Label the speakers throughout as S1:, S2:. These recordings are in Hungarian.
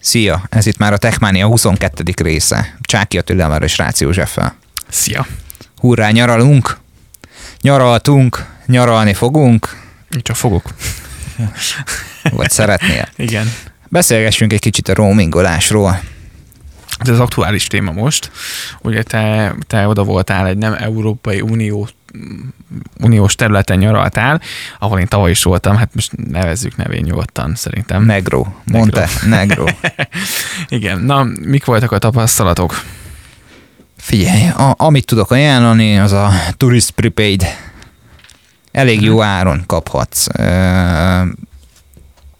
S1: Szia! Ez itt már a Techmania 22. része. Csáki Attilával és Rácz Józseffel.
S2: Szia!
S1: Hurrá, nyaralunk! Nyaraltunk, nyaralni fogunk.
S2: Csak fogok.
S1: Vagy szeretnél.
S2: Igen.
S1: Beszélgessünk egy kicsit a roamingolásról.
S2: Ez az aktuális téma most. Ugye te, te oda voltál egy nem Európai Unió uniós területen nyaraltál, ahol én tavaly is voltam, hát most nevezzük nevén nyugodtan szerintem.
S1: Negro, mondta, Negro.
S2: Igen, na, mik voltak a tapasztalatok?
S1: Figyelj, a, amit tudok ajánlani, az a Tourist Prepaid. Elég jó áron kaphatsz.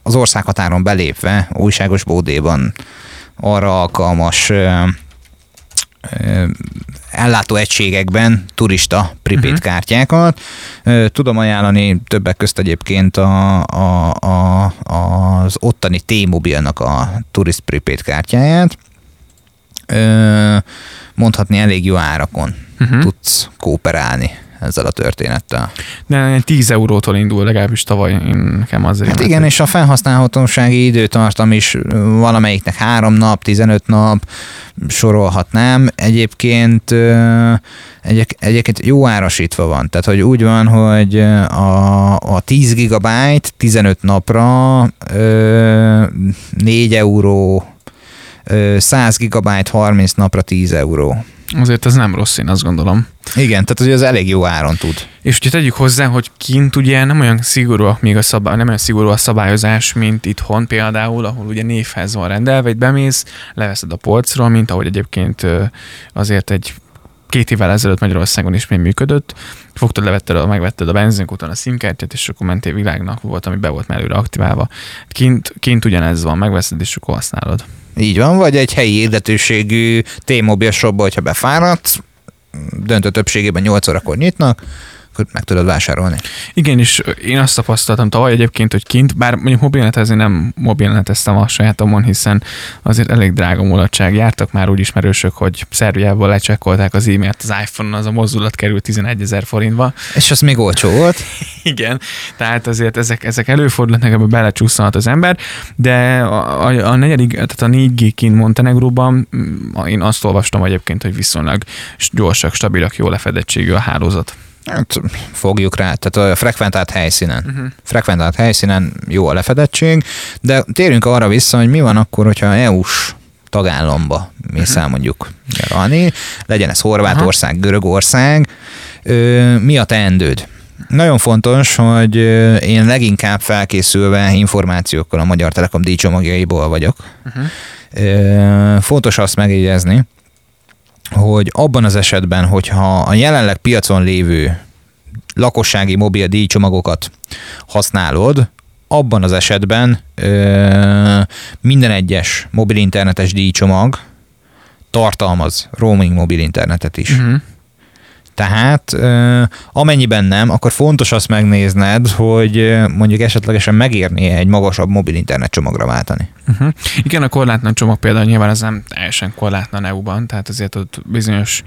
S1: Az országhatáron belépve, újságos bódéban arra alkalmas ellátó egységekben turista prepaid uh-huh. kártyákat. Tudom ajánlani többek közt egyébként a, a, a, az ottani T-Mobilnak a turist prepaid kártyáját. Mondhatni elég jó árakon uh-huh. tudsz kooperálni ezzel a történettel.
S2: De 10 eurótól indul, legalábbis tavaly én nekem azért.
S1: Hát igen, és a felhasználhatósági időtartam is valamelyiknek 3 nap, 15 nap, sorolhatnám. Egyébként, egyek, egyébként jó árasítva van. Tehát, hogy úgy van, hogy a, a 10 gigabyte 15 napra 4 euró, 100 gigabyte 30 napra 10 euró.
S2: Azért ez nem rossz, én azt gondolom.
S1: Igen, tehát hogy az elég jó áron tud.
S2: És ugye tegyük hozzá, hogy kint ugye nem olyan szigorú, még a szabály, nem olyan szigorú a szabályozás, mint itthon például, ahol ugye névhez van rendelve, egy bemész, leveszed a polcról, mint ahogy egyébként azért egy két évvel ezelőtt Magyarországon is még működött, fogtad, levetted, megvetted a benzinkúton a színkártyát, és akkor mentél világnak, volt, ami be volt már előre aktiválva. Kint, kint ugyanez van, megveszed, és akkor használod.
S1: Így van, vagy egy helyi érdetőségű T-Mobile shopba, hogyha befáradsz, döntő többségében 8 órakor nyitnak, meg tudod vásárolni.
S2: Igen, és én azt tapasztaltam tavaly egyébként, hogy kint, bár mondjuk mobilnetezni nem mobilneteztem a sajátomon, hiszen azért elég drága mulatság. Jártak már úgy ismerősök, hogy Szerbiából lecsekkolták az e-mailt az iPhone-on, az a mozdulat került 11 ezer forintba.
S1: És az még olcsó volt.
S2: Igen, tehát azért ezek, ezek előfordulnak, ebbe belecsúszhat az ember, de a, a, a negyedik, tehát a 4G kint Montenegróban mm, én azt olvastam egyébként, hogy viszonylag gyorsak, stabilak, jó lefedettségű a hálózat.
S1: Hát fogjuk rá, tehát a frekventált helyszínen. Uh-huh. Frekventált helyszínen jó a lefedettség, de térjünk arra vissza, hogy mi van akkor, hogyha EU-s tagállamba mész el mondjuk nyaralni, legyen ez Horvátország, uh-huh. Görögország, mi a teendőd? Nagyon fontos, hogy én leginkább felkészülve információkkal a Magyar Telekom díjcsomagjaiból vagyok. Uh-huh. Fontos azt megjegyezni, hogy abban az esetben, hogyha a jelenleg piacon lévő lakossági mobil díjcsomagokat használod, abban az esetben ö, minden egyes mobil internetes díjcsomag tartalmaz roaming mobil internetet is. Uh-huh. Tehát amennyiben nem, akkor fontos azt megnézned, hogy mondjuk esetlegesen megérni egy magasabb mobil internet csomagra váltani.
S2: Uh-huh. Igen, a korlátlan csomag például nyilván az nem teljesen korlátlan EU-ban, tehát azért ott bizonyos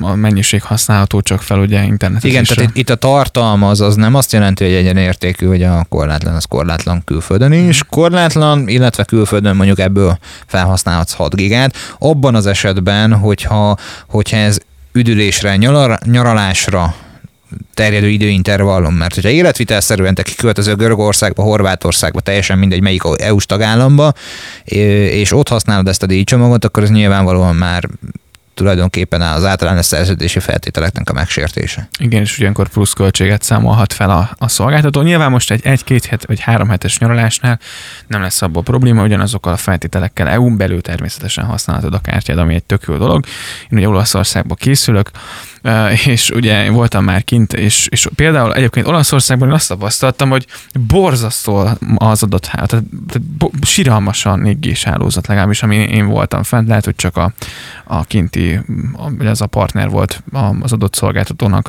S2: a mennyiség használható csak fel ugye internet.
S1: Igen, tehát itt, itt a tartalmaz az nem azt jelenti, hogy egyenértékű, hogy a korlátlan az korlátlan külföldön is. Korlátlan, illetve külföldön mondjuk ebből felhasználhatsz 6 gigát. Abban az esetben, hogyha, hogyha ez üdülésre, nyalar, nyaralásra terjedő időintervallum, mert hogyha életvitelszerűen te kiköltözöl Görögországba, Horvátországba, teljesen mindegy melyik EU-s tagállamba, és ott használod ezt a díjcsomagot, akkor ez nyilvánvalóan már tulajdonképpen az általános szerződési feltételeknek a megsértése.
S2: Igen, és ugyankor plusz költséget számolhat fel a, a szolgáltató. Nyilván most egy egy-két het vagy három hetes nyaralásnál nem lesz abból probléma, ugyanazokkal a feltételekkel EU-n belül természetesen használhatod a kártyád, ami egy tök jó dolog. Én ugye Olaszországba készülök, és ugye én voltam már kint, és, és például egyébként Olaszországban én azt tapasztaltam, hogy borzasztó az adott hálózat, tehát, tehát siralmasan néggés hálózat legalábbis, ami én voltam fent, lehet, hogy csak a, a kinti, ez a partner volt az adott szolgáltatónak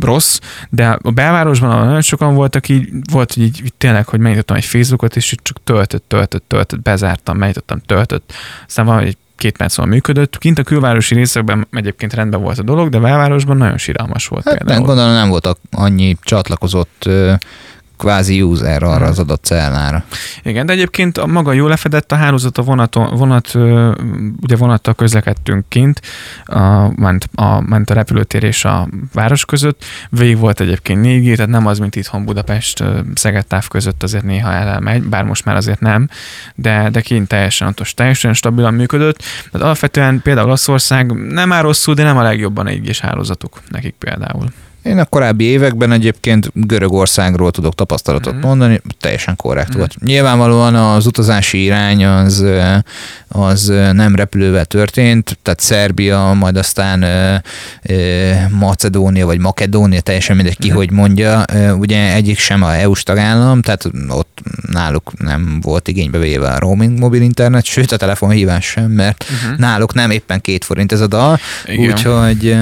S2: rossz, de a belvárosban nagyon sokan voltak így, volt hogy így, így tényleg, hogy megnyitottam egy Facebookot, és csak töltött, töltött, töltött, bezártam, megnyitottam, töltött, aztán van egy két perc van működött. Kint a külvárosi részekben egyébként rendben volt a dolog, de belvárosban nagyon síralmas volt
S1: hát
S2: például.
S1: Nem, gondolom nem voltak annyi csatlakozott kvázi user arra az adott cellára.
S2: Igen, de egyébként a maga jól lefedett a hálózat, a vonat, vonat ugye vonattal közlekedtünk kint, a, ment, a, ment a repülőtér és a város között. Végig volt egyébként 4G, tehát nem az, mint itthon Budapest Szeged táv között azért néha elmegy, bár most már azért nem, de, de kint teljesen ott teljesen stabilan működött. Tehát alapvetően például Olaszország nem áll rosszul, de nem a legjobban egy hálózatuk nekik például.
S1: Én a korábbi években egyébként Görögországról tudok tapasztalatot mm. mondani, teljesen korrekt mm. volt. Nyilvánvalóan az utazási irány az, az nem repülővel történt, tehát Szerbia, majd aztán Macedónia vagy Makedónia, teljesen mindegy ki, mm. hogy mondja. Ugye egyik sem a EU-s tagállam, tehát ott náluk nem volt igénybe véve a roaming mobil internet, sőt a telefonhívás sem, mert uh-huh. náluk nem éppen két forint ez a dal, úgyhogy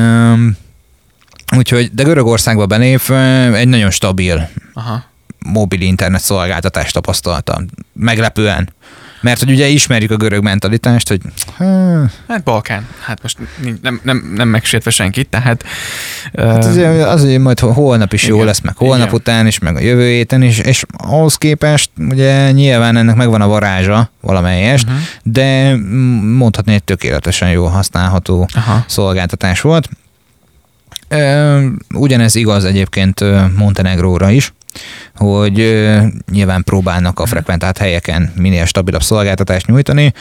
S1: Úgyhogy, de Görögországba belép egy nagyon stabil Aha. mobil internet szolgáltatást tapasztaltam. Meglepően. Mert hogy ugye ismerjük a görög mentalitást, hogy...
S2: Hát Balkán. Hát most nem, nem, nem megsértve senkit, tehát...
S1: Hát az, az, hogy majd holnap is igen, jó lesz, meg holnap igen. után is, meg a jövő héten is, és ahhoz képest ugye nyilván ennek megvan a varázsa valamelyest, uh-huh. de mondhatni egy tökéletesen jól használható Aha. szolgáltatás volt. Ugyanez igaz egyébként Montenegróra is, hogy nyilván próbálnak a frekventált helyeken minél stabilabb szolgáltatást nyújtani,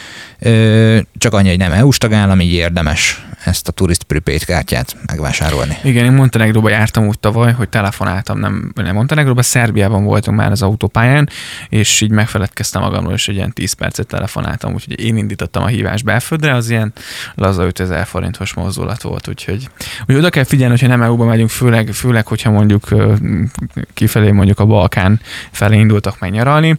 S1: csak annyi, hogy nem EU-s tagállam, így érdemes ezt a Tourist Prepaid kártyát megvásárolni.
S2: Igen, én Montenegróba jártam úgy tavaly, hogy telefonáltam, nem, nem Montenegróba, Szerbiában voltunk már az autópályán, és így megfeledkeztem magamról, és egy ilyen 10 percet telefonáltam, úgyhogy én indítottam a hívást belföldre, az ilyen laza 5000 forintos mozdulat volt, úgyhogy, úgyhogy oda kell figyelni, hogyha nem EU-ba megyünk, főleg, főleg, hogyha mondjuk kifelé mondjuk a Balkán felé indultak meg nyaralni,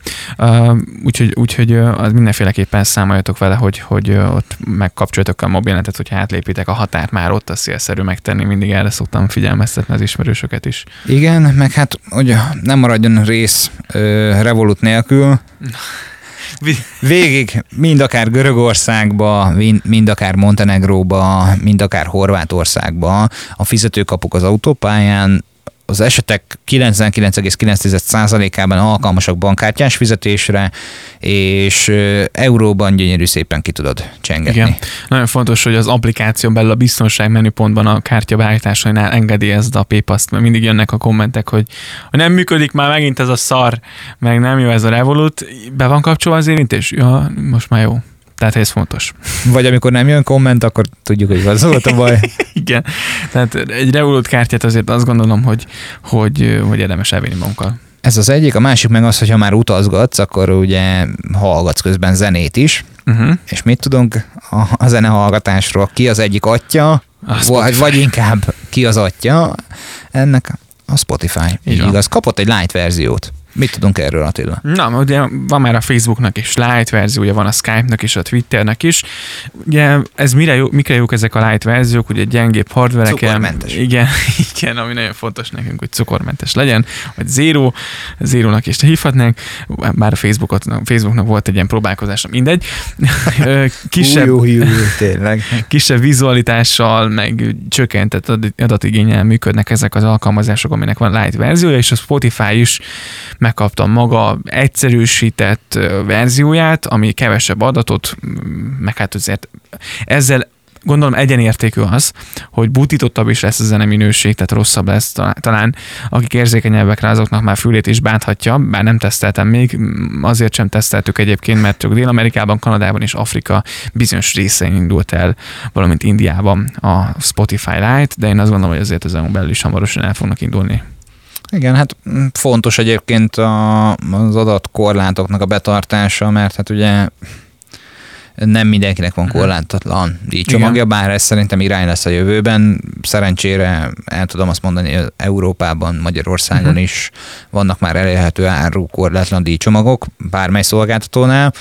S2: úgyhogy, úgyhogy az mindenféleképpen számoljatok vele, hogy, hogy ott megkapcsoljatok a mobilnetet, hogyha átlépitek a határt, már ott a szélszerű megtenni, mindig erre szoktam figyelmeztetni az ismerősöket is.
S1: Igen, meg hát, hogy nem maradjon rész ö, Revolut nélkül, Végig, mind akár Görögországba, mind akár Montenegróba, mind akár Horvátországba a fizetőkapuk az autópályán az esetek 99,9%-ában alkalmasak bankkártyás fizetésre, és euróban gyönyörű szépen ki tudod csengetni. Igen.
S2: Nagyon fontos, hogy az applikáción belül a biztonság menüpontban a kártya beállításainál engedélyezd a PayPass-t, mert mindig jönnek a kommentek, hogy, hogy nem működik már megint ez a szar, meg nem jó ez a Revolut, be van kapcsolva az érintés? Ja, most már jó. Tehát ez fontos.
S1: Vagy amikor nem jön komment, akkor tudjuk, hogy az volt a baj.
S2: Igen. Tehát egy Revolut kártyát azért azt gondolom, hogy, hogy, hogy érdemes elvinni magunkkal.
S1: Ez az egyik, a másik meg az, hogy ha már utazgatsz, akkor ugye hallgatsz közben zenét is, uh-huh. és mit tudunk a, a zenehallgatásról? Ki az egyik atya, vagy, vagy inkább ki az atya? Ennek a Spotify. Így igaz. Kapott egy light verziót. Mit tudunk erről, Attila?
S2: Na, ugye van már a Facebooknak is light verziója, van a Skype-nak is, a Twitternek is. Ugye ez mire, jó, mikre jók ezek a light verziók, ugye gyengébb hardvereken.
S1: Cukormentes.
S2: Igen, igen, ami nagyon fontos nekünk, hogy cukormentes legyen, vagy zero, zérónak is hívhatnánk, bár a Facebookot, Facebooknak volt egy ilyen próbálkozása, mindegy.
S1: kisebb, új, új, új, tényleg.
S2: kisebb vizualitással, meg csökkentett adatigényel működnek ezek az alkalmazások, aminek van light verziója, és a Spotify is megkaptam maga egyszerűsített verzióját, ami kevesebb adatot, meg hát azért ezzel gondolom egyenértékű az, hogy butítottabb is lesz a zene tehát rosszabb lesz talán. Akik érzékenyebbek rá, azoknak már fülét is bánthatja, bár nem teszteltem még, azért sem teszteltük egyébként, mert csak Dél-Amerikában, Kanadában és Afrika bizonyos részein indult el, valamint Indiában a Spotify Lite, de én azt gondolom, hogy azért ezen belül is hamarosan el fognak indulni.
S1: Igen, hát fontos egyébként a, az adatkorlátoknak a betartása, mert hát ugye nem mindenkinek van mhm. korlátatlan díjcsomagja, bár ez szerintem irány lesz a jövőben. Szerencsére el tudom azt mondani, hogy Európában, Magyarországon uh-huh. is vannak már elérhető áru korlátlan díjcsomagok, bármely szolgáltatónál.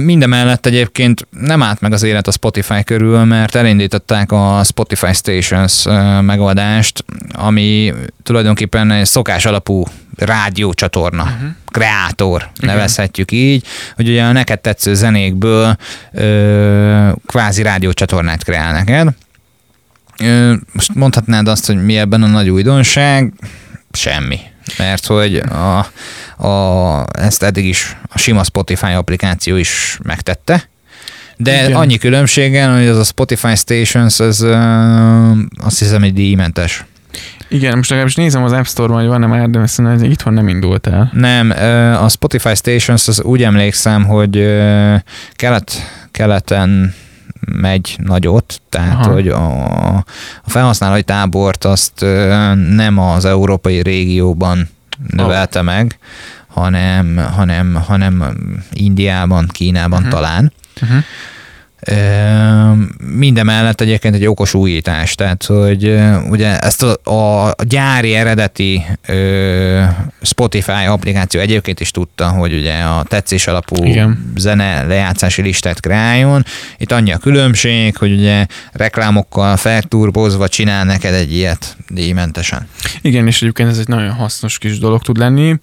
S1: Mindemellett egyébként nem állt meg az élet a Spotify körül, mert elindították a Spotify Stations megoldást, ami tulajdonképpen egy szokás alapú rádiócsatorna, uh-huh. kreátor, Igen. nevezhetjük így, hogy ugye a neked tetsző zenékből ö, kvázi rádiócsatornát kreál neked. Ö, most mondhatnád azt, hogy mi ebben a nagy újdonság, semmi. Mert hogy a, a, ezt eddig is a sima Spotify applikáció is megtette, de Igen. annyi különbséggel, hogy az a Spotify Stations, az uh, azt hiszem, hogy díjmentes.
S2: Igen, most legalábbis nézem az App Store-ban, hogy van-e már, de ezt itthon nem indult el.
S1: Nem, a Spotify Stations, az úgy emlékszem, hogy kelet, keleten megy nagyot, tehát Aha. hogy a, a felhasználói tábort azt nem az európai régióban növelte oh. meg, hanem, hanem, hanem Indiában, Kínában uh-huh. talán. Uh-huh. Minden mellett egyébként egy okos újítás, tehát hogy ugye ezt a, a gyári eredeti Spotify applikáció egyébként is tudta, hogy ugye a tetszés alapú Igen. zene lejátszási listát kreáljon. Itt annyi a különbség, hogy ugye reklámokkal felturbozva csinál neked egy ilyet díjmentesen.
S2: Igen, és egyébként ez egy nagyon hasznos kis dolog tud lenni.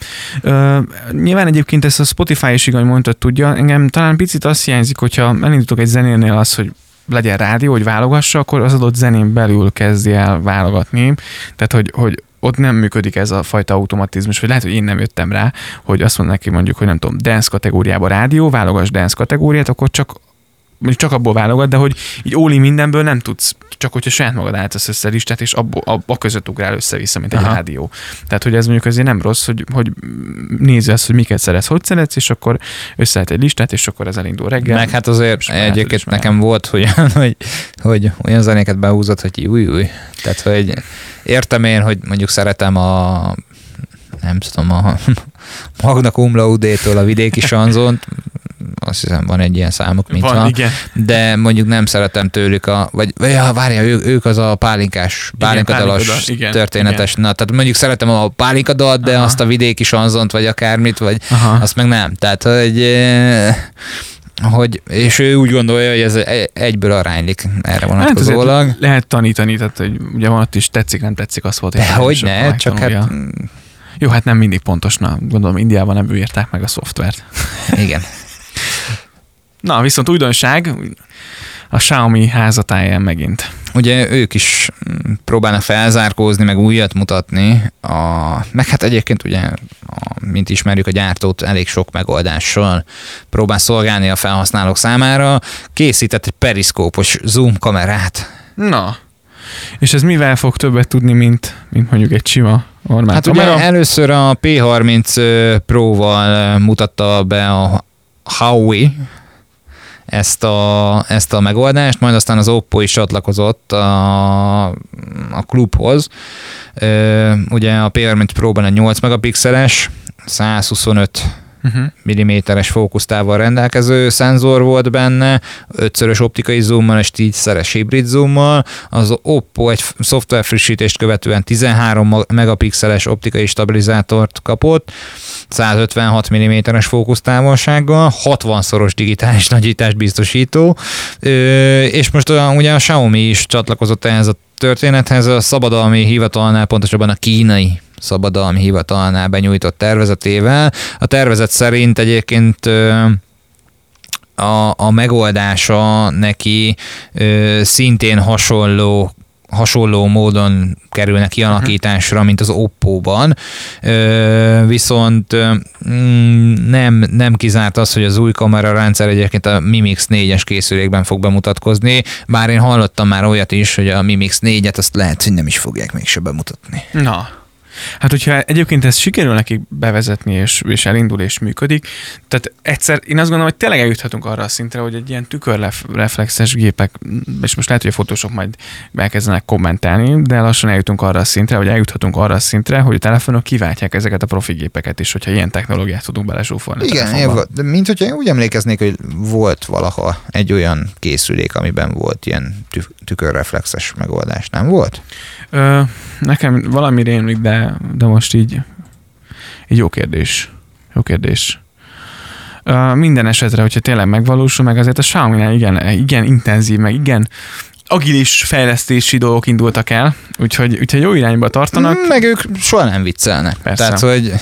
S2: Uh, nyilván egyébként ezt a Spotify is igaz, mondtad, tudja. Engem talán picit azt hiányzik, hogyha elindítok egy zenét, zenénél az, hogy legyen rádió, hogy válogassa, akkor az adott zenén belül kezdje el válogatni. Tehát, hogy, hogy ott nem működik ez a fajta automatizmus, vagy lehet, hogy én nem jöttem rá, hogy azt mondom neki mondjuk, hogy nem tudom, dance kategóriába rádió, válogass dance kategóriát, akkor csak mondjuk csak abból válogat, de hogy így óli mindenből nem tudsz, csak hogyha saját magad állítasz össze a listát, és abból, a között ugrál össze-vissza, mint egy Aha. rádió. Tehát, hogy ez mondjuk azért nem rossz, hogy, hogy nézze azt, hogy miket szeretsz, hogy szeretsz, és akkor összeállt egy listát, és akkor ez elindul reggel.
S1: Meg hát azért egyébként nekem volt, hogy, hogy, hogy olyan zenéket behúzott, hogy új, új. Tehát, hogy értem én, hogy mondjuk szeretem a nem tudom, a Magna Cum Laude-től a vidéki sanzont, azt hiszem van egy ilyen számuk, mint van, igen. de mondjuk nem szeretem tőlük a, vagy, vagy ja, várja, ő, ők az a pálinkás, pálinkadalas igen, történetes, igen. na, tehát mondjuk szeretem a pálinkadat, de Aha. azt a vidéki sanzont, vagy akármit, vagy Aha. azt meg nem. Tehát, hogy eh, hogy, és ő úgy gondolja, hogy ez egyből aránylik erre vonatkozólag.
S2: Hát lehet tanítani, tehát hogy ugye van ott is tetszik, nem tetszik, az volt.
S1: De hogy ne, csak tanulja. hát...
S2: Jó, hát nem mindig pontos, na, gondolom Indiában nem írták meg a szoftvert.
S1: Igen.
S2: Na, viszont újdonság, a Xiaomi házatáján megint.
S1: Ugye ők is próbálnak felzárkózni, meg újat mutatni, a, meg hát egyébként ugye, a, mint ismerjük a gyártót, elég sok megoldással próbál szolgálni a felhasználók számára. Készített egy periszkópos zoom kamerát.
S2: Na, és ez mivel fog többet tudni, mint, mint mondjuk egy sima normál
S1: Hát kamera? ugye először a P30 Pro-val mutatta be a Huawei, ezt a, ezt a megoldást, majd aztán az Oppo is csatlakozott a, a klubhoz. Ugye a P30 Pro-ban egy 8 megapixeles, 125 uh-huh. mm-es fókusztával rendelkező szenzor volt benne, ötszörös optikai zoommal és tígyszeres hibrid zoommal. Az Oppo egy szoftver frissítést követően 13 megapixeles optikai stabilizátort kapott, 156 mm-es fókusztávolsággal, 60-szoros digitális nagyítást biztosító, és most ugye a Xiaomi is csatlakozott ehhez a történethez, a szabadalmi hivatalnál, pontosabban a kínai szabadalmi hivatalnál benyújtott tervezetével. A tervezet szerint egyébként a, a megoldása neki szintén hasonló hasonló módon kerülnek kialakításra, mint az Oppo-ban, viszont mm, nem, nem kizárt az, hogy az új kamerarendszer egyébként a Mimix 4-es készülékben fog bemutatkozni, bár én hallottam már olyat is, hogy a Mimix 4-et azt lehet, hogy nem is fogják mégse bemutatni.
S2: Na, Hát, hogyha egyébként ezt sikerül nekik bevezetni, és, és elindul, és működik, tehát egyszer, én azt gondolom, hogy tényleg eljuthatunk arra a szintre, hogy egy ilyen tükörreflexes gépek, és most lehet, hogy a fotósok majd elkezdenek kommentálni, de lassan eljutunk arra a szintre, hogy eljuthatunk arra a szintre, hogy a telefonok kiváltják ezeket a profi gépeket is, hogyha ilyen technológiát tudunk belesúfolni.
S1: Igen, de mint hogyha én úgy emlékeznék, hogy volt valaha egy olyan készülék, amiben volt ilyen tükörreflexes megoldás, nem volt?
S2: Ö, nekem valami rémlik, de, de most így, így jó kérdés. Jó kérdés. Ö, minden esetre, hogyha tényleg megvalósul, meg azért a xiaomi igen, igen intenzív, meg igen agilis fejlesztési dolgok indultak el, úgyhogy, úgyhogy jó irányba tartanak.
S1: Mm, meg ők soha nem viccelnek. Persze. Tehát, hogy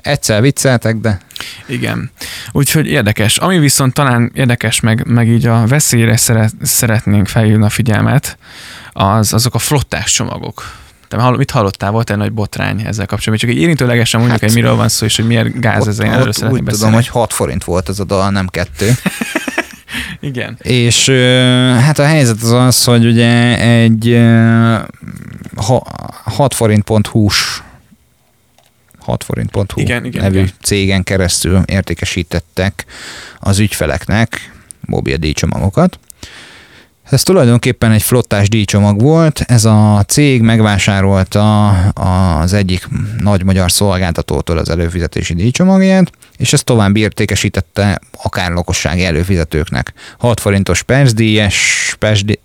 S1: egyszer vicceltek, de...
S2: Igen. Úgyhogy érdekes. Ami viszont talán érdekes, meg, meg így a veszélyre szeret, szeretnénk felhívni a figyelmet, az, azok a flottás csomagok. Te hall, mit hallottál? Volt egy nagy botrány ezzel kapcsolatban? Csak egy érintőlegesen mondjuk, hát, hogy miről van szó, és hogy miért gáz ezen
S1: először szeretném Úgy beszélni. tudom, hogy 6 forint volt ez a dal, nem kettő.
S2: Igen.
S1: És hát a helyzet az az, hogy ugye egy 6 forint.hu-s 6 forint.hu
S2: igen, igen,
S1: nevű
S2: igen.
S1: cégen keresztül értékesítettek az ügyfeleknek mobil díjcsomagokat. Ez tulajdonképpen egy flottás díjcsomag volt. Ez a cég megvásárolta az egyik nagy magyar szolgáltatótól az előfizetési díjcsomagját, és ezt tovább értékesítette akár lakossági előfizetőknek. 6 forintos percdíjas,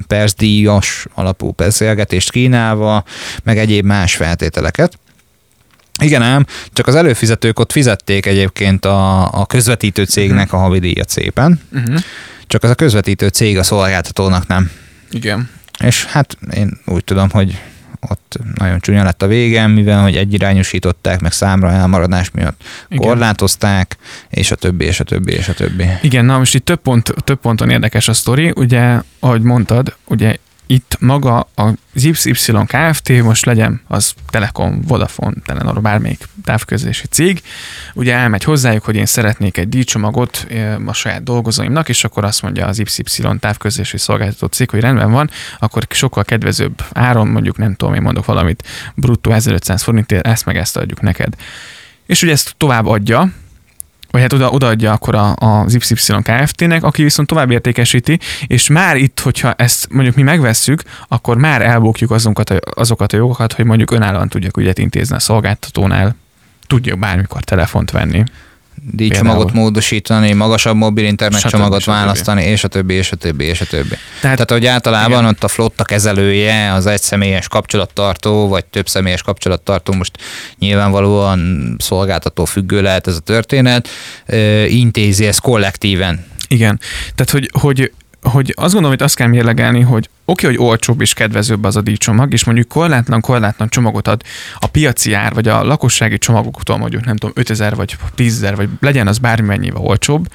S1: percdíjas alapú beszélgetést kínálva, meg egyéb más feltételeket. Igen ám, csak az előfizetők ott fizették egyébként a, a közvetítő cégnek uh-huh. a havidíjat szépen, uh-huh. csak az a közvetítő cég a szolgáltatónak nem.
S2: Igen.
S1: És hát én úgy tudom, hogy ott nagyon csúnya lett a végem, mivel hogy egyirányosították, meg számra elmaradás miatt Igen. korlátozták, és a többi, és a többi, és a többi.
S2: Igen, na most itt több, pont, több ponton érdekes a sztori, ugye, ahogy mondtad, ugye itt maga az YY Kft. most legyen az Telekom, Vodafone, Telenor, bármelyik távközlési cég, ugye elmegy hozzájuk, hogy én szeretnék egy díjcsomagot a saját dolgozóimnak, és akkor azt mondja az YY távközlési szolgáltató cég, hogy rendben van, akkor sokkal kedvezőbb áron, mondjuk nem tudom, én mondok valamit, bruttó 1500 forintért, ezt meg ezt adjuk neked. És ugye ezt tovább adja, vagy hát oda, odaadja akkor a, az YY Kft-nek, aki viszont tovább értékesíti, és már itt, hogyha ezt mondjuk mi megvesszük, akkor már elbukjuk azokat a, azokat a jogokat, hogy mondjuk önállóan tudjak ügyet intézni a szolgáltatónál, tudjuk bármikor telefont venni
S1: díjcsomagot módosítani, magasabb mobil internet stb. csomagot stb. választani, és a többi, és a többi, és a többi. Tehát, Tehát hogy általában igen. ott a flotta kezelője, az egy személyes kapcsolattartó, vagy több személyes kapcsolattartó, most nyilvánvalóan szolgáltató függő lehet ez a történet, intézi ezt kollektíven.
S2: Igen. Tehát, hogy, hogy hogy azt gondolom, hogy azt kell mérlegelni, hogy oké, okay, hogy olcsóbb és kedvezőbb az a díjcsomag, és mondjuk korlátlan, korlátlan csomagot ad a piaci ár, vagy a lakossági csomagoktól mondjuk nem tudom, 5000 vagy 10.000, vagy legyen az bármennyivel olcsóbb,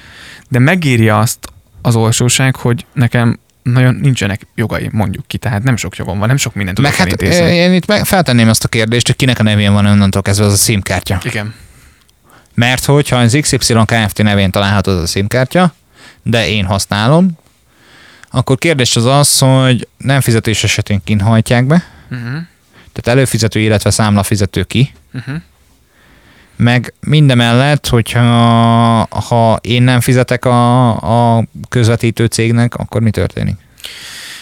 S2: de megéri azt az olcsóság, hogy nekem nagyon nincsenek jogai, mondjuk ki, tehát nem sok jogom van, nem sok mindent tudok
S1: Meg hát én itt feltenném azt a kérdést, hogy kinek a nevén van onnantól kezdve az a SIM-kártya.
S2: Igen.
S1: Mert hogyha az XY Kft. nevén található az a SIM-kártya, de én használom, akkor kérdés az az, hogy nem fizetés esetén kinhajtják be, uh-huh. tehát előfizető, illetve számlafizető ki, uh-huh. meg mindemellett, hogyha ha én nem fizetek a, a közvetítő cégnek, akkor mi történik?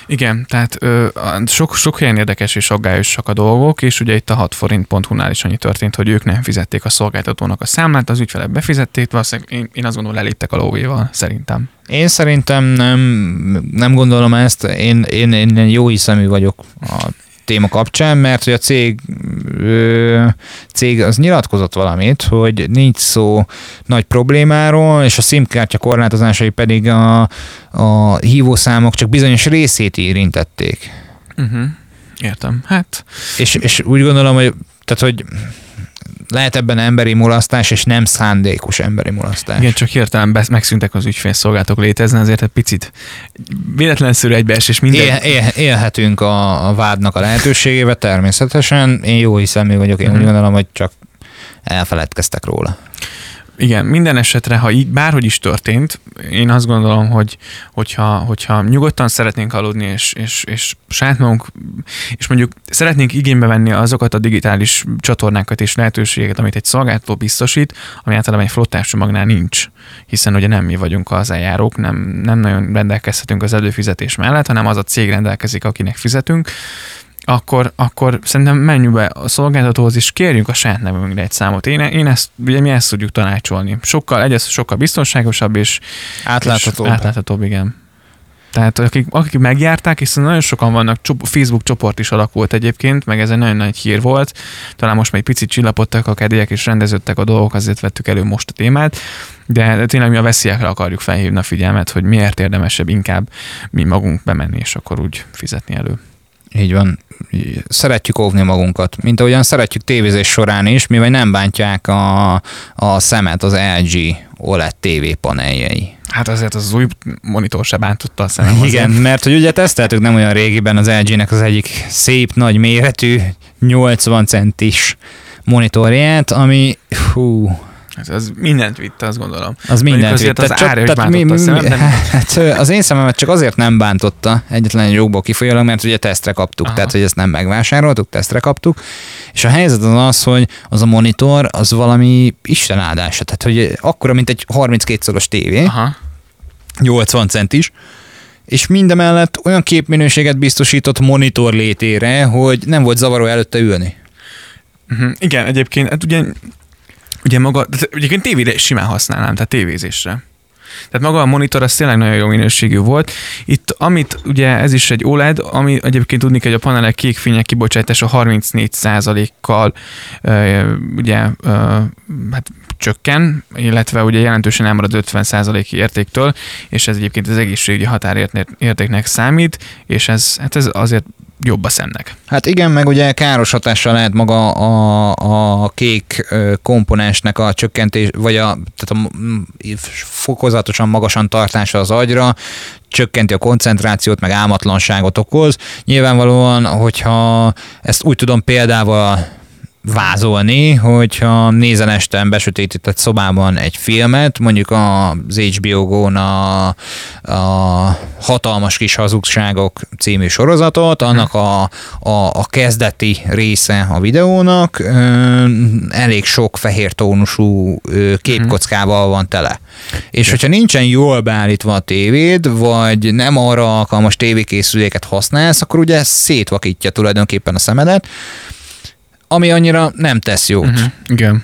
S2: Igen, tehát ö, sok, sok helyen érdekes és aggályosak a dolgok, és ugye itt a 6 forint.hu-nál is annyi történt, hogy ők nem fizették a szolgáltatónak a számlát, az ügyfelek befizették, valószínűleg én, én azt gondolom leléptek a lóvéval, szerintem.
S1: Én szerintem nem, nem gondolom ezt, én, én, én jó hiszemű vagyok a téma kapcsán, mert hogy a cég, ö, cég az nyilatkozott valamit, hogy nincs szó nagy problémáról, és a SIM-kártya korlátozásai pedig a, a hívószámok csak bizonyos részét érintették.
S2: Uh-huh. Értem. Hát.
S1: És, és úgy gondolom, hogy tehát, hogy lehet ebben emberi mulasztás, és nem szándékos emberi mulasztás.
S2: Igen, csak hirtelen megszűntek az ügyfélszolgálatok létezni, azért egy picit véletlenszerű egybeesés minden. Él,
S1: él, élhetünk a, a vádnak a lehetőségével természetesen. Én jó hiszemű vagyok, én hmm. úgy gondolom, hogy csak elfeledkeztek róla.
S2: Igen, minden esetre, ha így bárhogy is történt, én azt gondolom, hogy hogyha, hogyha nyugodtan szeretnénk aludni, és, és, és saját magunk, és mondjuk szeretnénk igénybe venni azokat a digitális csatornákat és lehetőségeket, amit egy szolgáltató biztosít, ami általában egy flottás csomagnál nincs, hiszen ugye nem mi vagyunk az eljárók, nem, nem nagyon rendelkezhetünk az előfizetés mellett, hanem az a cég rendelkezik, akinek fizetünk, akkor, akkor szerintem menjünk be a szolgáltatóhoz, és kérjünk a saját nevünkre egy számot. Én, én ezt, ugye mi ezt tudjuk tanácsolni. Sokkal, egyrészt sokkal biztonságosabb és
S1: átláthatóbb.
S2: És átláthatóbb, igen. Tehát akik, akik megjárták, hiszen nagyon sokan vannak, Facebook csoport is alakult egyébként, meg ez egy nagyon nagy hír volt. Talán most már egy picit csillapodtak a kedélyek és rendeződtek a dolgok, azért vettük elő most a témát, de tényleg mi a veszélyekre akarjuk felhívni a figyelmet, hogy miért érdemesebb inkább mi magunk bemenni, és akkor úgy fizetni elő.
S1: Így van. Szeretjük óvni magunkat, mint ahogyan szeretjük tévézés során is, mivel nem bántják a, a szemet az LG OLED TV paneljei.
S2: Hát azért az új monitor se bántotta a szemem.
S1: Igen,
S2: azért.
S1: mert hogy ugye teszteltük nem olyan régiben az LG-nek az egyik szép nagy méretű 80 centis monitorját, ami hú,
S2: Ez, az mindent vitt, azt gondolom.
S1: az mindent
S2: azért
S1: vitt.
S2: az árja is
S1: tehát
S2: bántotta a szemem, de-
S1: hát, az én szememet csak azért nem bántotta, egyetlen egy jogból kifolyólag, mert ugye tesztre kaptuk,
S2: Aha.
S1: tehát hogy ezt nem megvásároltuk, tesztre kaptuk, és a helyzet az az, hogy az a monitor az valami Isten áldása, tehát hogy akkora, mint egy 32 szoros tévé,
S2: Aha.
S1: 80 centis, és mindemellett olyan képminőséget biztosított monitor létére, hogy nem volt zavaró előtte ülni.
S2: Uh-huh. Igen, egyébként, hát ugye, ugye maga, egyébként tévére simán használnám, tehát tévézésre. Tehát maga a monitor az tényleg nagyon jó minőségű volt. Itt, amit ugye ez is egy OLED, ami egyébként tudni kell, hogy a panelek kékfények kibocsátása 34%-kal ö, ugye hát csökken, illetve ugye jelentősen elmarad 50%-i értéktől, és ez egyébként az egészségügyi határértéknek számít, és ez, hát ez azért jobb a szemnek.
S1: Hát igen, meg ugye káros hatással lehet maga a, a kék komponensnek a csökkentés, vagy a, tehát a fokozatosan magasan tartása az agyra, csökkenti a koncentrációt, meg álmatlanságot okoz. Nyilvánvalóan, hogyha ezt úgy tudom példával vázolni, hogyha nézel este besötétített szobában egy filmet, mondjuk az HBO Go-n a, a Hatalmas kis hazugságok című sorozatot, annak a, a, a kezdeti része a videónak ö, elég sok fehér tónusú ö, képkockával van tele. És hogyha nincsen jól beállítva a tévéd, vagy nem arra alkalmas tévékészüléket használsz, akkor ugye szétvakítja tulajdonképpen a szemedet, ami annyira nem tesz jót.
S2: Uh-huh. Igen.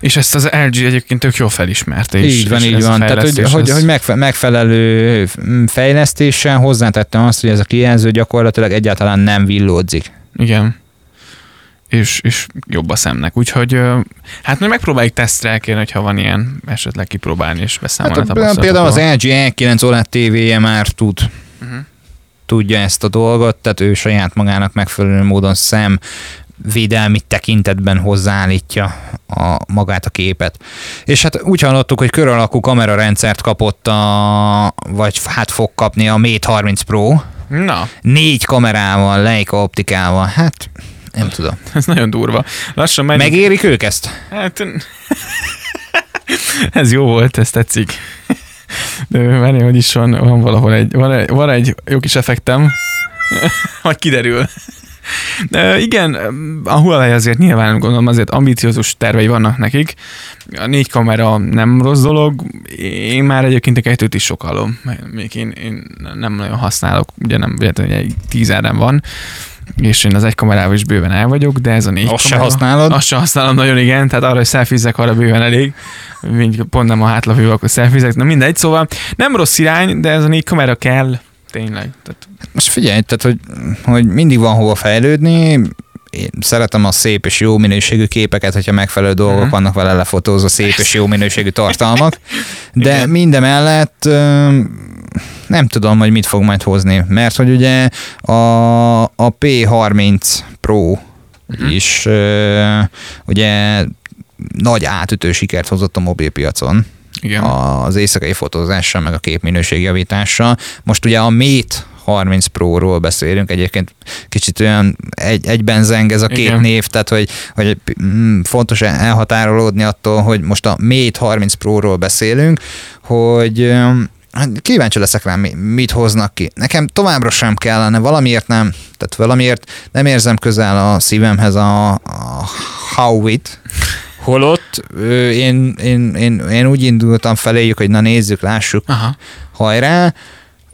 S2: És ezt az LG egyébként tök jól felismerte. És,
S1: így van,
S2: és
S1: így van. Tehát, hogy,
S2: fejlesztés,
S1: hogy, hogy megfe- megfelelő mm, fejlesztéssel hozzátettem azt, hogy ez a kijelző gyakorlatilag egyáltalán nem villódzik.
S2: Igen. És, és jobb a szemnek. Úgyhogy hát majd megpróbáljuk tesztre elkérni, hogyha van ilyen, esetleg kipróbálni és beszámolni
S1: Hát,
S2: a
S1: például az. LG E9 OLED tévéje már tud
S2: Mhm.
S1: tudja ezt a dolgot, tehát ő saját magának megfelelő módon szem védelmi tekintetben hozzáállítja a, magát a képet. És hát úgy hallottuk, hogy kör alakú kamerarendszert kapott a, vagy hát fog kapni a Mate 30 Pro,
S2: Na,
S1: négy kamerával, Leica optikával, hát nem tudom.
S2: ez nagyon durva. Lassan megyünk.
S1: Megérik ők ezt?
S2: Hát, ez jó volt, ez tetszik. De várj, hogy is van, van valahol egy, van egy, van egy jó kis effektem, majd kiderül. De igen, a Huawei azért nyilván gondolom azért ambiciózus tervei vannak nekik. A négy kamera nem rossz dolog, én már egyébként a kettőt is sokalom. Még én, én nem nagyon használok, ugye nem véletlenül egy tízerem van, és én az egy kamerával is bőven el vagyok, de ez a négy
S1: Azt se használod?
S2: Azt se használom nagyon, igen, tehát arra, hogy szelfizzek, arra bőven elég. Még pont nem a hátlapjú, akkor szelfizzek, na mindegy, szóval nem rossz irány, de ez a négy kamera kell, tényleg. Tehát,
S1: Most figyelj, tehát hogy, hogy mindig van hova fejlődni, én szeretem a szép és jó minőségű képeket, hogyha megfelelő dolgok
S2: Mhm.
S1: vannak vele lefotózva, szép és jó minőségű tartalmak, de mindemellett nem tudom, hogy mit fog majd hozni, mert hogy ugye a, a P30 Pro
S2: Mhm.
S1: is ugye nagy átütő sikert hozott a mobilpiacon
S2: igen.
S1: az éjszakai fotózással, meg a képminőség javítással. Most ugye a Mate 30 Pro-ról beszélünk, egyébként kicsit olyan egy, egyben zeng ez a két
S2: Igen.
S1: név, tehát hogy, hogy mm, fontos elhatárolódni attól, hogy most a Mate 30 Pro-ról beszélünk, hogy hát kíváncsi leszek rá, mi- mit hoznak ki. Nekem továbbra sem kellene, valamiért nem, tehát valamiért nem érzem közel a szívemhez a, a Howitt, Holott én, én, én, én úgy indultam feléjük, hogy na nézzük, lássuk,
S2: Aha.
S1: hajrá,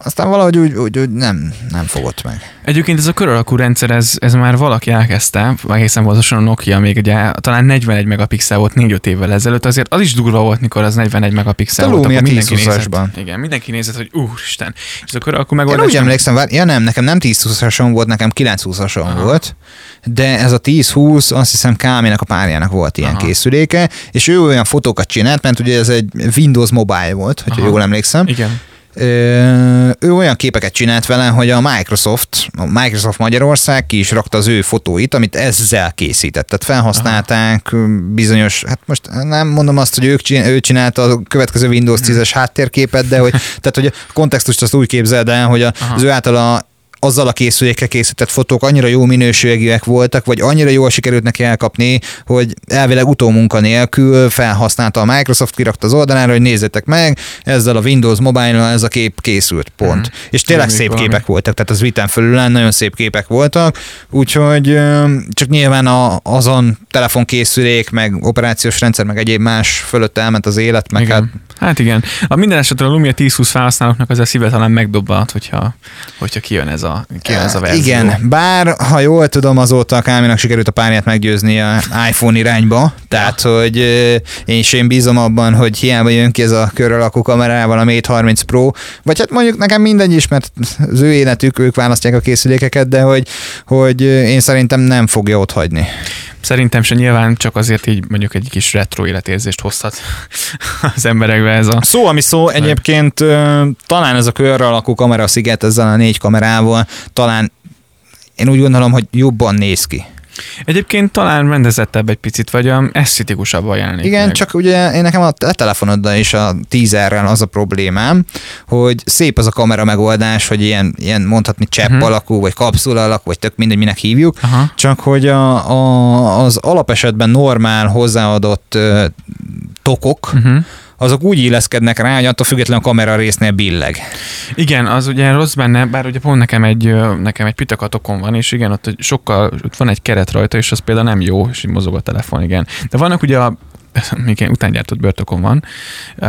S1: aztán valahogy úgy, úgy, úgy nem, nem fogott meg.
S2: Egyébként ez a kör alakú rendszer, ez, ez már valaki elkezdte, egészen pontosan a Nokia még ugye talán 41 megapixel volt 4-5 évvel ezelőtt, azért az is durva volt, mikor az 41 megapixel
S1: A
S2: volt,
S1: Lumia
S2: akkor mindenki
S1: 10-20-asban.
S2: nézett. Igen, mindenki nézett, hogy úristen. És a kör alakú
S1: Én
S2: megoldás...
S1: úgy
S2: nem-
S1: emlékszem, vár, ja nem, nekem nem 10-20-ason volt, nekem 9-20-ason
S2: Aha.
S1: volt, de ez a 10-20, azt hiszem Kámének a párjának volt ilyen
S2: Aha.
S1: készüléke, és ő olyan fotókat csinált, mert ugye ez egy Windows Mobile volt, hogyha
S2: Aha.
S1: jól emlékszem,
S2: Igen.
S1: Ő olyan képeket csinált vele, hogy a Microsoft, a Microsoft Magyarország ki is rakta az ő fotóit, amit ezzel készített. Tehát felhasználták Aha. bizonyos, hát most nem mondom azt, hogy ők csinál, ő csinálta a következő Windows 10-es háttérképet, de hogy, tehát, hogy a kontextust azt úgy képzeld el, hogy az ő általa azzal a készülékkel készített fotók annyira jó minőségűek voltak, vagy annyira jól sikerült neki elkapni, hogy elvileg utómunka nélkül felhasználta a Microsoft, kirakta az oldalára, hogy nézzétek meg, ezzel a Windows mobile ez a kép készült, pont. Mm. És tényleg Tudom, szép valami. képek voltak, tehát az vitán fölül nagyon szép képek voltak, úgyhogy csak nyilván a, azon telefonkészülék, meg operációs rendszer, meg egyéb más fölött elment az élet, meg
S2: igen. hát Hát igen. A minden esetre a Lumia 10-20 felhasználóknak az szíve talán megdobbanhat, hogyha, hogyha kijön ez a, kijön ez a verzió.
S1: Igen, bár ha jól tudom, azóta a Káminak sikerült a párját meggyőzni a iPhone irányba, tehát ja. hogy én is én bízom abban, hogy hiába jön ki ez a kör alakú kamerával a Mate 30 Pro, vagy hát mondjuk nekem mindegy is, mert az ő életük, ők választják a készülékeket, de hogy, hogy én szerintem nem fogja ott hagyni.
S2: Szerintem se nyilván csak azért így mondjuk egy kis retro életérzést hozhat az emberekbe ez a...
S1: Szó, ami szó, egyébként talán ez a körre alakú kamera sziget ezzel a négy kamerával, talán én úgy gondolom, hogy jobban néz ki.
S2: Egyébként talán rendezettebb egy picit, vagy a esztetikusabb jelenik
S1: Igen, meg. csak ugye én nekem a telefonoddal is a tízerrel az a problémám, hogy szép az a kamera megoldás, hogy ilyen, ilyen mondhatni csepp uh-huh. alakú, vagy kapszula alakú, vagy tök mindegy, minek hívjuk, uh-huh. csak hogy a, a, az alapesetben normál hozzáadott uh, tokok, uh-huh azok úgy illeszkednek rá, hogy attól függetlenül a kamera résznél billeg.
S2: Igen, az ugye rossz benne, bár ugye pont nekem egy, nekem egy pitakatokon van, és igen, ott sokkal, ott van egy keret rajta, és az például nem jó, és így mozog a telefon, igen. De vannak ugye a igen, utángyártott börtökon van.
S1: Uh,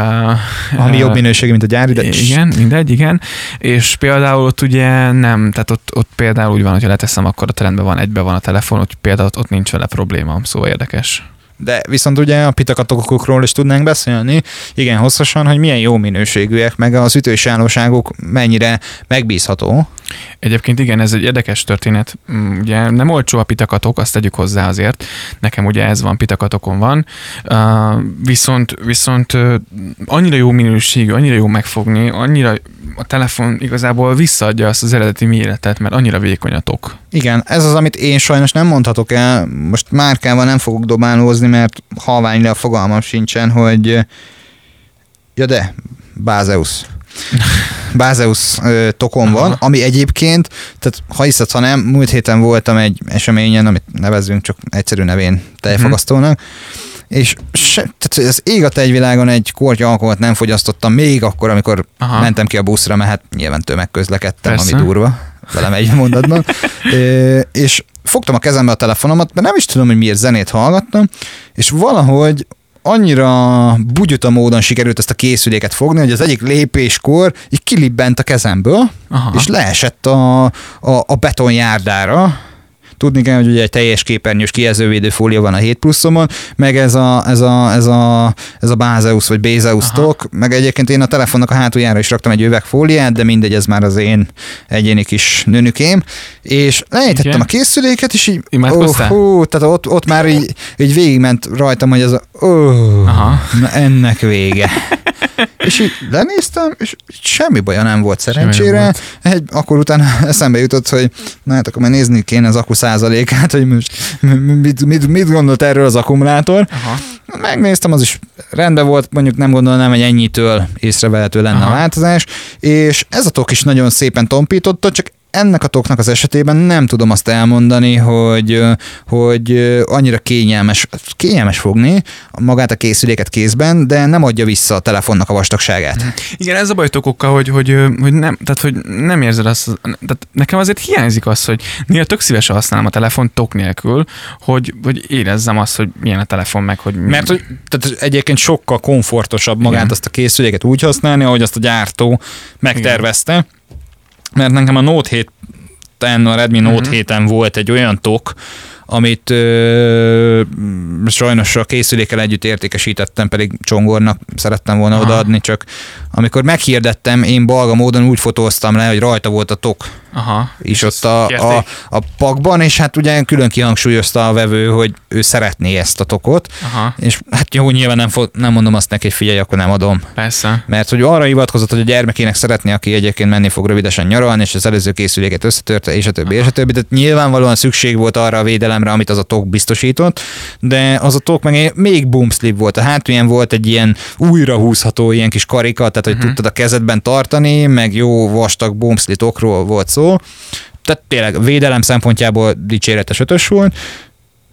S1: Ami uh, jobb minőségű, mint a gyári, de...
S2: Igen, mindegy, igen. És például ott ugye nem, tehát ott, ott például úgy van, hogyha leteszem, akkor a rendben van, egybe van a telefon, hogy például ott, ott nincs vele probléma, szóval érdekes.
S1: De viszont ugye a pitakatokokról is tudnánk beszélni, igen hosszasan, hogy milyen jó minőségűek, meg az ütős állóságuk mennyire megbízható.
S2: Egyébként igen, ez egy érdekes történet. Mm, ugye nem olcsó a pitakatok, azt tegyük hozzá azért. Nekem ugye ez van, pitakatokon van. Uh, viszont, viszont uh, annyira jó minőségű, annyira jó megfogni, annyira a telefon igazából visszaadja azt az eredeti méretet, mert annyira vékony a tok.
S1: Igen, ez az, amit én sajnos nem mondhatok el. Most márkával nem fogok dobálózni, mert halványra fogalmam sincsen, hogy ja de, Bázeus. Bázeus tokon Aha. van, ami egyébként, tehát ha hiszed, ha nem, múlt héten voltam egy eseményen, amit nevezzünk csak egyszerű nevén tejfagasztónak, uh-huh. és se, tehát az ég a tejvilágon egy korty alkoholt nem fogyasztottam még akkor, amikor Aha. mentem ki a buszra, mert hát nyilván tömegközlekedtem, Persze. ami durva, velem egy mondatban. é, és fogtam a kezembe a telefonomat, mert nem is tudom, hogy miért zenét hallgattam, és valahogy annyira bugyuta módon sikerült ezt a készüléket fogni, hogy az egyik lépéskor így kilibbent a kezemből, Aha. és leesett a, a, a betonjárdára, Tudni kell, hogy ugye egy teljes képernyős kijelzővédő fólia van a 7 pluszomon, meg ez a, ez a, ez a, ez a Bázeus vagy Bézeus tok, meg egyébként én a telefonnak a hátuljára is raktam egy üvegfóliát, de mindegy, ez már az én egyéni kis nőnükém, és lejtettem a készüléket, és így, oh, hú, tehát ott, ott már így, így végigment rajtam, hogy ez a, oh, Aha. na ennek vége. és így lenéztem, és semmi baja nem volt szerencsére. volt. Egy, akkor utána eszembe jutott, hogy na hát akkor már nézni kéne az akku százalékát, hogy most mit, mit, mit gondolt erről az akkumulátor. Aha. Megnéztem, az is rendben volt, mondjuk nem gondolnám, hogy ennyitől észrevehető lenne Aha. a változás, és ez a tok is nagyon szépen tompította, csak ennek a toknak az esetében nem tudom azt elmondani, hogy, hogy annyira kényelmes, kényelmes fogni magát a készüléket kézben, de nem adja vissza a telefonnak a vastagságát.
S2: Igen, ez a baj tokokkal, hogy, hogy, hogy, nem, tehát, hogy nem érzed azt, tehát nekem azért hiányzik az, hogy néha tök szívesen használom a telefon tok nélkül, hogy, hogy érezzem azt, hogy milyen a telefon meg, hogy...
S1: Mert hogy, tehát egyébként sokkal komfortosabb magát Igen. azt a készüléket úgy használni, ahogy azt a gyártó megtervezte. Igen mert nekem a Note 7 a Redmi Note uh-huh. Mhm. 7-en volt egy olyan tok, amit ö, sajnos a készülékkel együtt értékesítettem, pedig Csongornak szerettem volna
S2: Aha.
S1: odaadni, csak amikor meghirdettem, én balga módon úgy fotóztam le, hogy rajta volt a tok
S2: Aha.
S1: is ott a, a, a pakban, és hát ugye külön kihangsúlyozta a vevő, hogy ő szeretné ezt a tokot,
S2: Aha,
S1: és hát jó, nyilván nem, fo- nem mondom azt neki, hogy figyelj, akkor nem adom.
S2: persze.
S1: Mert hogy arra hivatkozott, hogy a gyermekének szeretné, aki egyébként menni fog rövidesen nyaralni, és az előző készüléket összetörte, és a többi, és a többi. Tehát nyilvánvalóan szükség volt arra a védelemre, amit az a tok biztosított, de az a tok meg még boomslip volt. A hátulján volt egy ilyen újra húzható ilyen kis karika, tehát hogy uh-huh. tudtad a kezedben tartani, meg jó vastag boomslip tokról volt szó. Tehát tényleg védelem szempontjából dicséretes ötös volt,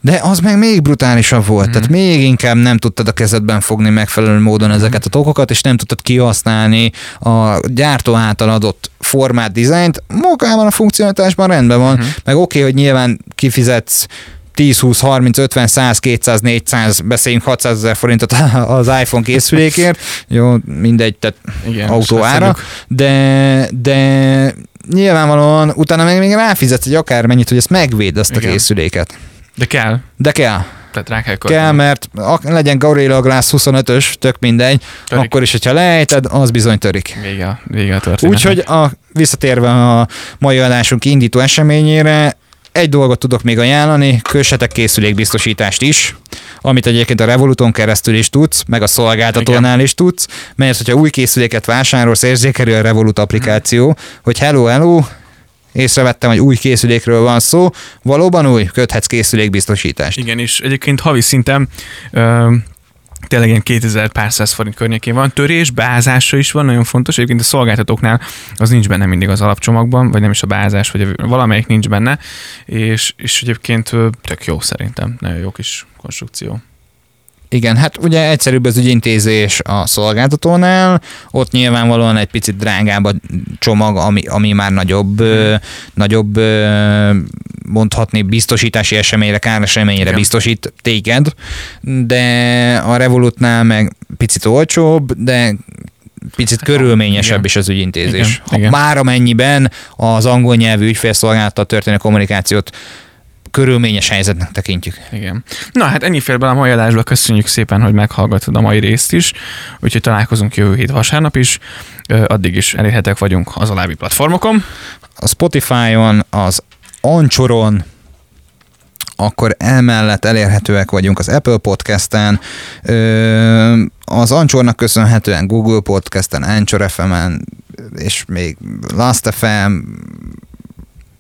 S1: de az meg még brutálisabb volt, mm. tehát még inkább nem tudtad a kezedben fogni megfelelő módon ezeket a tokokat, és nem tudtad kihasználni a gyártó által adott formát, dizájnt. Magában a funkcionalitásban rendben van, mm. meg oké, okay, hogy nyilván kifizetsz 10, 20, 30, 50, 100, 200, 400, beszéljünk 600 ezer forintot az iPhone készülékért, jó, mindegy, tehát
S2: Igen,
S1: autó ára, de, de nyilvánvalóan utána még, még ráfizetsz egy akármennyit, hogy ezt megvéd ezt a
S2: Igen.
S1: készüléket.
S2: De kell.
S1: De kell.
S2: Tehát rá kell
S1: Kell, mert ak- legyen Gorilla Glass 25-ös, tök mindegy,
S2: Törik.
S1: akkor is, hogyha lejted, az bizony törik.
S2: Vége, a- vége a történet.
S1: Úgyhogy a, visszatérve a mai adásunk indító eseményére, egy dolgot tudok még ajánlani, kössetek készülékbiztosítást is, amit egyébként a Revoluton keresztül is tudsz, meg a szolgáltatónál is tudsz, mert hogyha új készüléket vásárolsz, érzékelő a Revolut applikáció, hogy hello, hello, észrevettem, hogy új készülékről van szó, valóban új, köthetsz készülékbiztosítást.
S2: Igen, és egyébként havi szinten ö, tényleg ilyen 2000 pár száz forint környékén van. Törés, beázása is van, nagyon fontos. Egyébként a szolgáltatóknál az nincs benne mindig az alapcsomagban, vagy nem is a beázás, vagy valamelyik nincs benne, és, és egyébként tök jó szerintem. Nagyon jó kis konstrukció.
S1: Igen, hát ugye egyszerűbb az ügyintézés a szolgáltatónál, ott nyilvánvalóan egy picit drágább a csomag, ami, ami már nagyobb, ö, nagyobb ö, mondhatni biztosítási eseményre, káreseményre
S2: Igen.
S1: biztosít téged, de a Revolutnál meg picit olcsóbb, de picit körülményesebb
S2: igen.
S1: is az ügyintézés.
S2: Igen,
S1: Ha
S2: igen.
S1: Már amennyiben az angol nyelvű ügyfélszolgálattal történő kommunikációt körülményes helyzetnek tekintjük.
S2: Igen. Na hát ennyi fér bele a mai adásba, köszönjük szépen, hogy meghallgatod a mai részt is, úgyhogy találkozunk jövő hét vasárnap is, addig is elérhetek vagyunk az alábbi platformokon.
S1: a Spotify-on, az Anchoron, akkor emellett elérhetőek vagyunk az Apple Podcast-en, az Anchornak köszönhetően Google Podcast-en, Anchor FM-en, és még Last FM,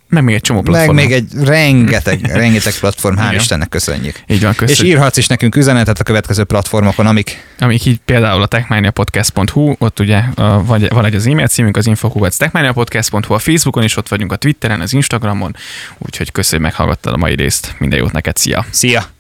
S2: Meg még egy csomó
S1: meg
S2: platformon.
S1: még egy rengeteg, rengeteg platform, hál'. Istennek köszönjük.
S2: Így van,
S1: És
S2: köszönjük.
S1: írhatsz is nekünk üzenetet a következő platformokon, amik
S2: amik így például a techmaniapodcast.hu, ott ugye vagy, van egy az e-mail címünk, az info.techmaniapodcast.hu, a Facebookon is ott vagyunk, a Twitteren, az Instagramon, úgyhogy köszönjük, meghallgattad a mai részt. Minden jót neked, szia!
S1: Szia!